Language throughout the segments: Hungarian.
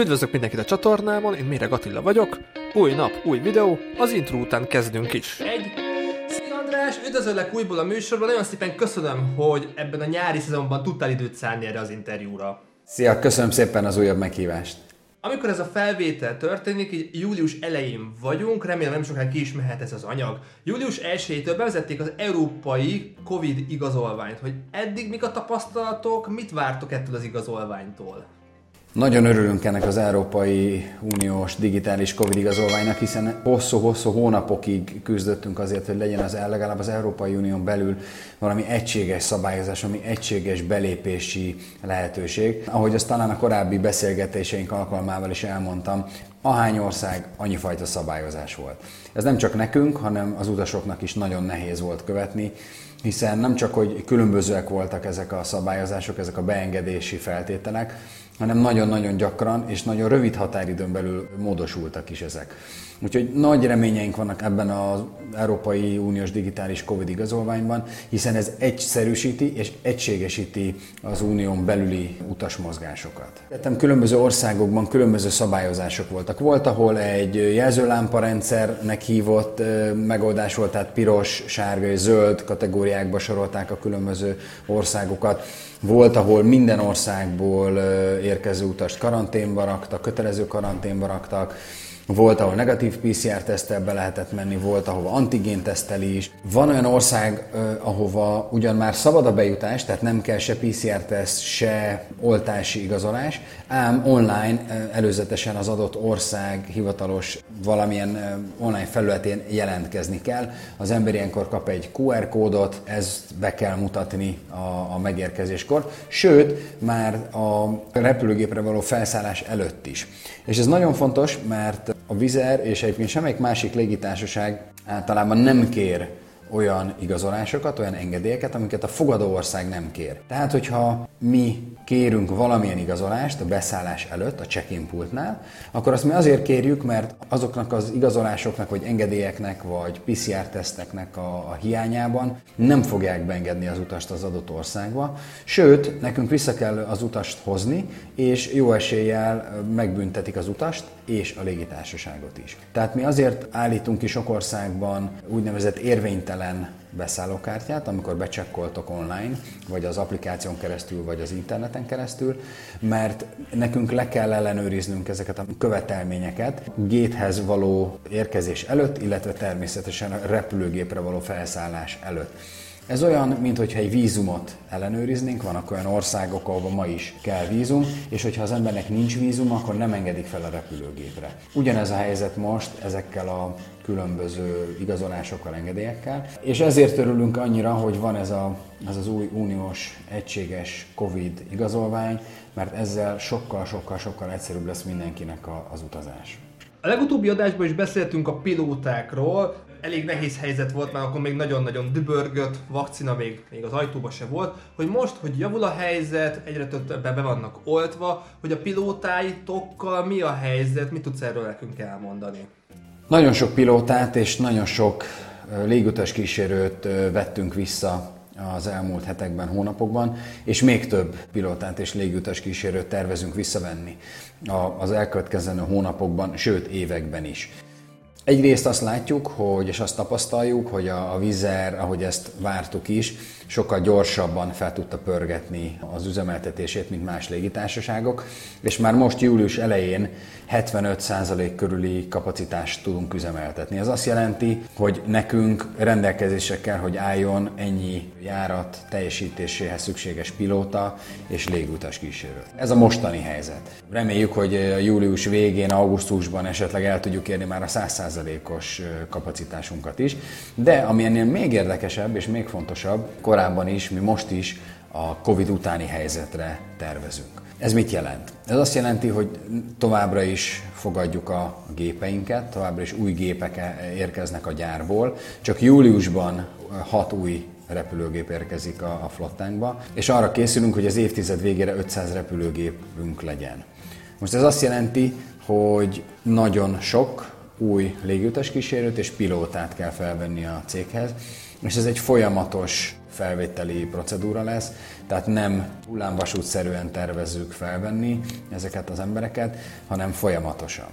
Üdvözlök mindenkit a csatornámon, én Méreg Attila vagyok. Új nap, új videó, az intro után kezdünk is. Egy. Szia András, üdvözöllek újból a műsorban, nagyon szépen köszönöm, hogy ebben a nyári szezonban tudtál időt szállni erre az interjúra. Szia, köszönöm szépen az újabb meghívást. Amikor ez a felvétel történik, így július elején vagyunk, remélem nem sokáig ki is mehet ez az anyag. Július 1-től bevezették az európai Covid igazolványt, hogy eddig mik a tapasztalatok, mit vártok ettől az igazolványtól? Nagyon örülünk ennek az Európai Uniós digitális Covid igazolványnak, hiszen hosszú-hosszú hónapokig küzdöttünk azért, hogy legyen az legalább az Európai Unión belül valami egységes szabályozás, ami egységes belépési lehetőség. Ahogy azt talán a korábbi beszélgetéseink alkalmával is elmondtam, ahány ország, annyi fajta szabályozás volt. Ez nem csak nekünk, hanem az utasoknak is nagyon nehéz volt követni, hiszen nem csak, hogy különbözőek voltak ezek a szabályozások, ezek a beengedési feltételek, hanem nagyon-nagyon gyakran és nagyon rövid határidőn belül módosultak is ezek. Úgyhogy nagy reményeink vannak ebben az Európai Uniós digitális Covid igazolványban, hiszen ez egyszerűsíti és egységesíti az unión belüli utasmozgásokat. Tettem különböző országokban különböző szabályozások voltak. Volt, ahol egy jelzőlámparendszernek hívott megoldás volt, tehát piros, sárga és zöld kategóriákba sorolták a különböző országokat. Volt, ahol minden országból érkező utast karanténba raktak, kötelező karanténba raktak, volt, ahol negatív PCR-tesztel be lehetett menni, volt, ahova antigén tesztel is. Van olyan ország, ahova ugyan már szabad a bejutás, tehát nem kell se PCR-teszt, se oltási igazolás, ám online előzetesen az adott ország hivatalos valamilyen online felületén jelentkezni kell. Az ember ilyenkor kap egy QR kódot, ezt be kell mutatni a, a megérkezéskor, sőt, már a repülőgépre való felszállás előtt is. És ez nagyon fontos, mert a Vizer és egyébként semmelyik másik légitársaság általában nem kér olyan igazolásokat, olyan engedélyeket, amiket a fogadó ország nem kér. Tehát, hogyha mi kérünk valamilyen igazolást a beszállás előtt, a check-in pultnál, akkor azt mi azért kérjük, mert azoknak az igazolásoknak, vagy engedélyeknek, vagy PCR-teszteknek a, a hiányában nem fogják beengedni az utast az adott országba. Sőt, nekünk vissza kell az utast hozni, és jó eséllyel megbüntetik az utast és a légitársaságot is. Tehát mi azért állítunk ki sok országban úgynevezett érvénytelen beszállókártyát, amikor becsekkoltok online, vagy az applikáción keresztül, vagy az interneten keresztül, mert nekünk le kell ellenőriznünk ezeket a követelményeket géthez való érkezés előtt, illetve természetesen a repülőgépre való felszállás előtt. Ez olyan, mintha egy vízumot ellenőriznénk, vannak olyan országok, ahol ma is kell vízum, és hogyha az embernek nincs vízum, akkor nem engedik fel a repülőgépre. Ugyanez a helyzet most ezekkel a különböző igazolásokkal, engedélyekkel, és ezért örülünk annyira, hogy van ez, a, ez az új uniós egységes COVID igazolvány, mert ezzel sokkal-sokkal-sokkal egyszerűbb lesz mindenkinek a, az utazás. A legutóbbi adásban is beszéltünk a pilótákról, elég nehéz helyzet volt, mert akkor még nagyon-nagyon dübörgött, vakcina még, még az ajtóba se volt, hogy most, hogy javul a helyzet, egyre többen be vannak oltva, hogy a pilótáitokkal mi a helyzet, mit tudsz erről nekünk elmondani? Nagyon sok pilótát és nagyon sok légutas kísérőt vettünk vissza az elmúlt hetekben, hónapokban, és még több pilotát és légutas kísérőt tervezünk visszavenni az elkövetkezendő hónapokban, sőt években is. Egyrészt azt látjuk, hogy, és azt tapasztaljuk, hogy a, a Vizer, ahogy ezt vártuk is, sokkal gyorsabban fel tudta pörgetni az üzemeltetését, mint más légitársaságok, és már most július elején 75% körüli kapacitást tudunk üzemeltetni. Ez azt jelenti, hogy nekünk rendelkezésre kell, hogy álljon ennyi járat teljesítéséhez szükséges pilóta és légutas kísérő. Ez a mostani helyzet. Reméljük, hogy július végén, augusztusban esetleg el tudjuk érni már a 100%-os kapacitásunkat is, de ami ennél még érdekesebb és még fontosabb, korábban is, mi most is a Covid utáni helyzetre tervezünk. Ez mit jelent? Ez azt jelenti, hogy továbbra is fogadjuk a gépeinket, továbbra is új gépek érkeznek a gyárból, csak júliusban hat új repülőgép érkezik a, a flottánkba, és arra készülünk, hogy az évtized végére 500 repülőgépünk legyen. Most ez azt jelenti, hogy nagyon sok új légutas kísérőt és pilótát kell felvenni a céghez, és ez egy folyamatos felvételi procedúra lesz, tehát nem hullámvasútszerűen tervezzük felvenni ezeket az embereket, hanem folyamatosan.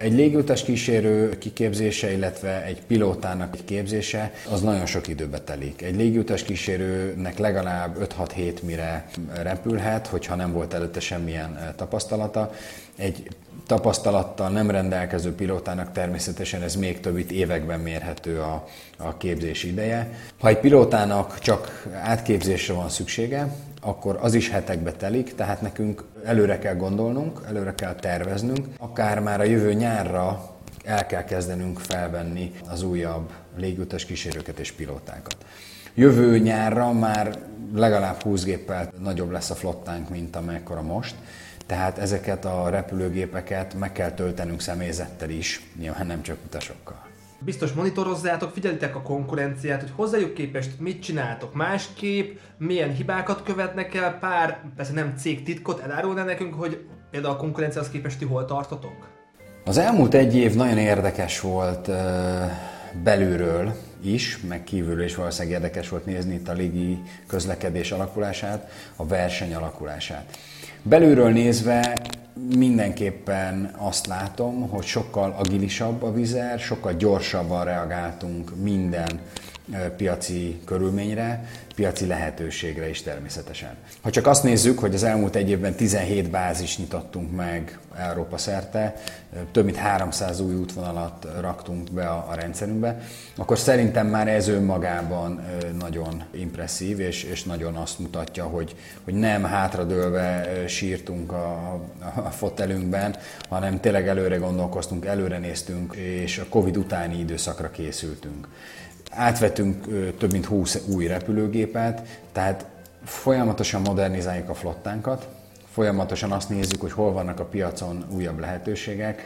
Egy légutas kísérő kiképzése, illetve egy pilótának egy képzése, az nagyon sok időbe telik. Egy légutas kísérőnek legalább 5-6 hét mire repülhet, hogyha nem volt előtte semmilyen eh, tapasztalata. Egy tapasztalattal nem rendelkező pilótának természetesen ez még több itt években mérhető a, a képzés ideje. Ha egy pilótának csak átképzésre van szüksége, akkor az is hetekbe telik, tehát nekünk előre kell gondolnunk, előre kell terveznünk, akár már a jövő nyárra el kell kezdenünk felvenni az újabb légutas kísérőket és pilótákat. Jövő nyárra már legalább 20 géppel nagyobb lesz a flottánk, mint amekkora most, tehát ezeket a repülőgépeket meg kell töltenünk személyzettel is, nyilván nem csak utasokkal. Biztos monitorozzátok, figyelitek a konkurenciát, hogy hozzájuk képest mit csináltok másképp, milyen hibákat követnek el, pár, persze nem cég titkot elárulná nekünk, hogy például a konkurenciához képest ti hol tartotok? Az elmúlt egy év nagyon érdekes volt belülről is, meg kívülről is valószínűleg érdekes volt nézni itt a légi közlekedés alakulását, a verseny alakulását. Belülről nézve mindenképpen azt látom, hogy sokkal agilisabb a vizer, sokkal gyorsabban reagáltunk minden piaci körülményre, piaci lehetőségre is természetesen. Ha csak azt nézzük, hogy az elmúlt egy évben 17 bázis nyitottunk meg Európa szerte, több mint 300 új útvonalat raktunk be a, a rendszerünkbe, akkor szerintem már ez önmagában nagyon impresszív, és, és nagyon azt mutatja, hogy, hogy nem hátradőlve sírtunk a, a fotelünkben, hanem tényleg előre gondolkoztunk, előre néztünk, és a Covid utáni időszakra készültünk. Átvettünk több mint 20 új repülőgépet, tehát folyamatosan modernizáljuk a flottánkat, folyamatosan azt nézzük, hogy hol vannak a piacon újabb lehetőségek,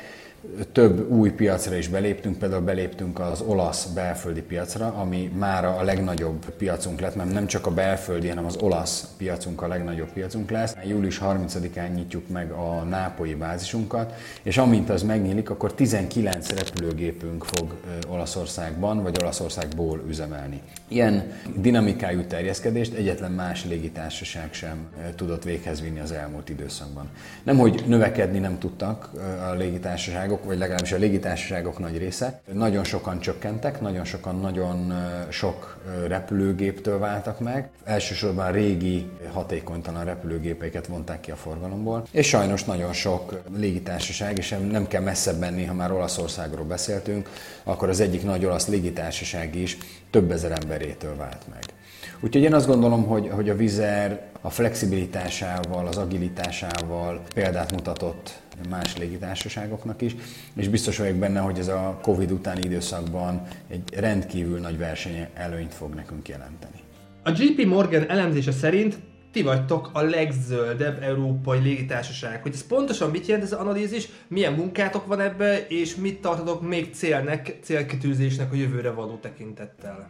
több új piacra is beléptünk, például beléptünk az olasz belföldi piacra, ami már a legnagyobb piacunk lett, mert nem csak a belföldi, hanem az olasz piacunk a legnagyobb piacunk lesz. Július 30-án nyitjuk meg a nápolyi bázisunkat, és amint az megnyílik, akkor 19 repülőgépünk fog Olaszországban vagy Olaszországból üzemelni. Ilyen dinamikájú terjeszkedést egyetlen más légitársaság sem tudott véghez vinni az elmúlt időszakban. Nem, hogy növekedni nem tudtak a légitársaságok, társaságok, vagy legalábbis a légitársaságok nagy része, nagyon sokan csökkentek, nagyon sokan nagyon sok repülőgéptől váltak meg. Elsősorban régi, hatékonytalan repülőgépeiket vonták ki a forgalomból, és sajnos nagyon sok légitársaság, és nem kell messzebb menni, ha már Olaszországról beszéltünk, akkor az egyik nagy olasz légitársaság is több ezer emberétől vált meg. Úgyhogy én azt gondolom, hogy, hogy a Vizer a flexibilitásával, az agilitásával példát mutatott más légitársaságoknak is, és biztos vagyok benne, hogy ez a Covid utáni időszakban egy rendkívül nagy verseny előnyt fog nekünk jelenteni. A JP Morgan elemzése szerint ti vagytok a legzöldebb európai légitársaság. Hogy ez pontosan mit jelent ez az analízis, milyen munkátok van ebbe, és mit tartotok még célnek, célkitűzésnek a jövőre való tekintettel?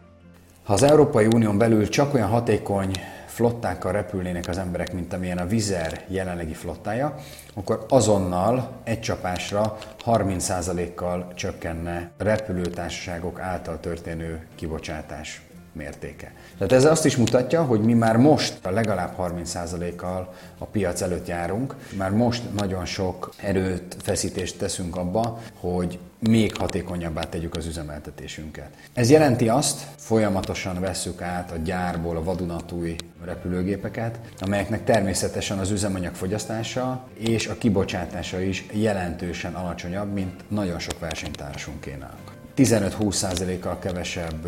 Ha az Európai Unión belül csak olyan hatékony flottákkal repülnének az emberek, mint amilyen a Vizer jelenlegi flottája, akkor azonnal egy csapásra 30%-kal csökkenne repülőtársaságok által történő kibocsátás mértéke. Tehát ez azt is mutatja, hogy mi már most a legalább 30%-kal a piac előtt járunk, már most nagyon sok erőt, feszítést teszünk abba, hogy még hatékonyabbá tegyük az üzemeltetésünket. Ez jelenti azt, folyamatosan vesszük át a gyárból a vadunatúj repülőgépeket, amelyeknek természetesen az üzemanyag fogyasztása és a kibocsátása is jelentősen alacsonyabb, mint nagyon sok versenytársunkénak. 15-20%-kal kevesebb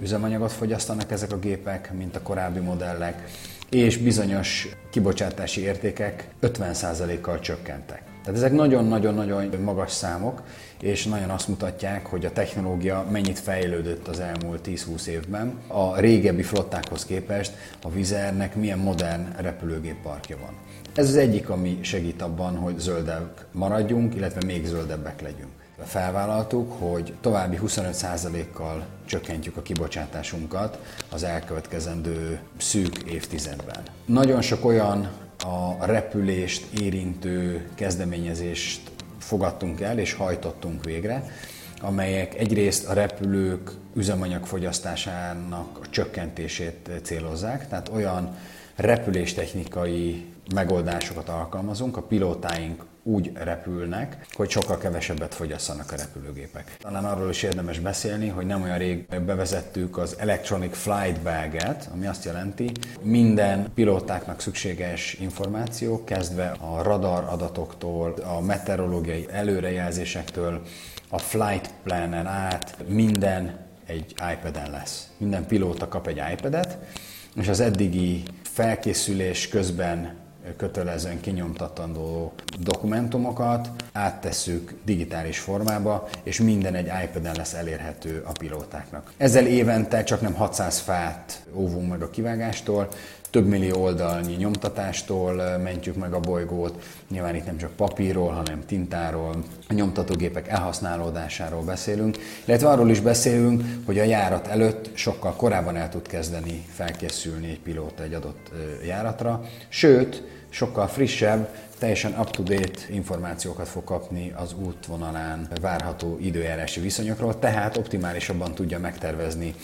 üzemanyagot fogyasztanak ezek a gépek, mint a korábbi modellek, és bizonyos kibocsátási értékek 50%-kal csökkentek. Tehát ezek nagyon-nagyon-nagyon magas számok, és nagyon azt mutatják, hogy a technológia mennyit fejlődött az elmúlt 10-20 évben. A régebbi flottákhoz képest a Vizernek milyen modern repülőgépparkja van. Ez az egyik, ami segít abban, hogy zöldek maradjunk, illetve még zöldebbek legyünk felvállaltuk, hogy további 25%-kal csökkentjük a kibocsátásunkat az elkövetkezendő szűk évtizedben. Nagyon sok olyan a repülést érintő kezdeményezést fogadtunk el és hajtottunk végre, amelyek egyrészt a repülők üzemanyagfogyasztásának a csökkentését célozzák, tehát olyan repüléstechnikai megoldásokat alkalmazunk, a pilótáink úgy repülnek, hogy sokkal kevesebbet fogyasszanak a repülőgépek. Talán arról is érdemes beszélni, hogy nem olyan rég bevezettük az Electronic Flight Bag-et, ami azt jelenti, minden pilótáknak szükséges információ, kezdve a radar adatoktól, a meteorológiai előrejelzésektől, a flight planen át, minden egy iPad-en lesz. Minden pilóta kap egy iPad-et, és az eddigi felkészülés közben kötelezően kinyomtatandó dokumentumokat áttesszük digitális formába, és minden egy iPad-en lesz elérhető a pilótáknak. Ezzel évente csak nem 600 fát óvunk meg a kivágástól, több millió oldalnyi nyomtatástól mentjük meg a bolygót. Nyilván itt nem csak papírról, hanem tintáról, a nyomtatógépek elhasználódásáról beszélünk, illetve arról is beszélünk, hogy a járat előtt sokkal korábban el tud kezdeni felkészülni egy pilóta egy adott járatra, sőt, sokkal frissebb, teljesen up-to-date információkat fog kapni az útvonalán várható időjárási viszonyokról, tehát optimálisabban tudja megtervezni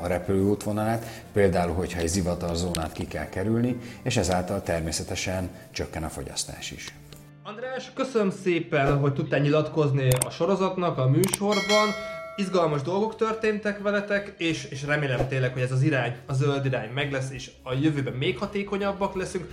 a repülő útvonalát, például, hogyha egy zivatarzónát ki kell kerülni, és ezáltal természetesen csökken a fogyasztás is. András, köszönöm szépen, hogy tudtál nyilatkozni a sorozatnak, a műsorban. Izgalmas dolgok történtek veletek, és, és remélem tényleg, hogy ez az irány, a zöld irány meg lesz, és a jövőben még hatékonyabbak leszünk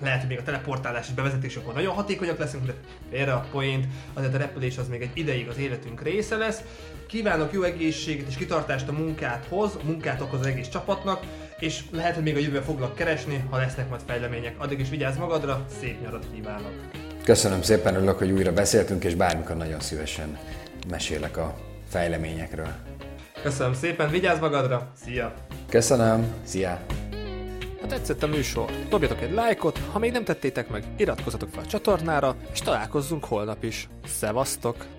lehet, hogy még a teleportálás és bevezetés akkor nagyon hatékonyak leszünk, de félre a poént, azért a repülés az még egy ideig az életünk része lesz. Kívánok jó egészséget és kitartást a munkádhoz, munkát okoz az egész csapatnak, és lehet, hogy még a jövőben foglak keresni, ha lesznek majd fejlemények. Addig is vigyázz magadra, szép nyarat kívánok! Köszönöm szépen, örülök, hogy újra beszéltünk, és bármikor nagyon szívesen mesélek a fejleményekről. Köszönöm szépen, vigyázz magadra, szia! Köszönöm, szia! Ha tetszett a műsor, dobjatok egy lájkot, ha még nem tettétek meg, iratkozzatok fel a csatornára, és találkozzunk holnap is. Szevasztok!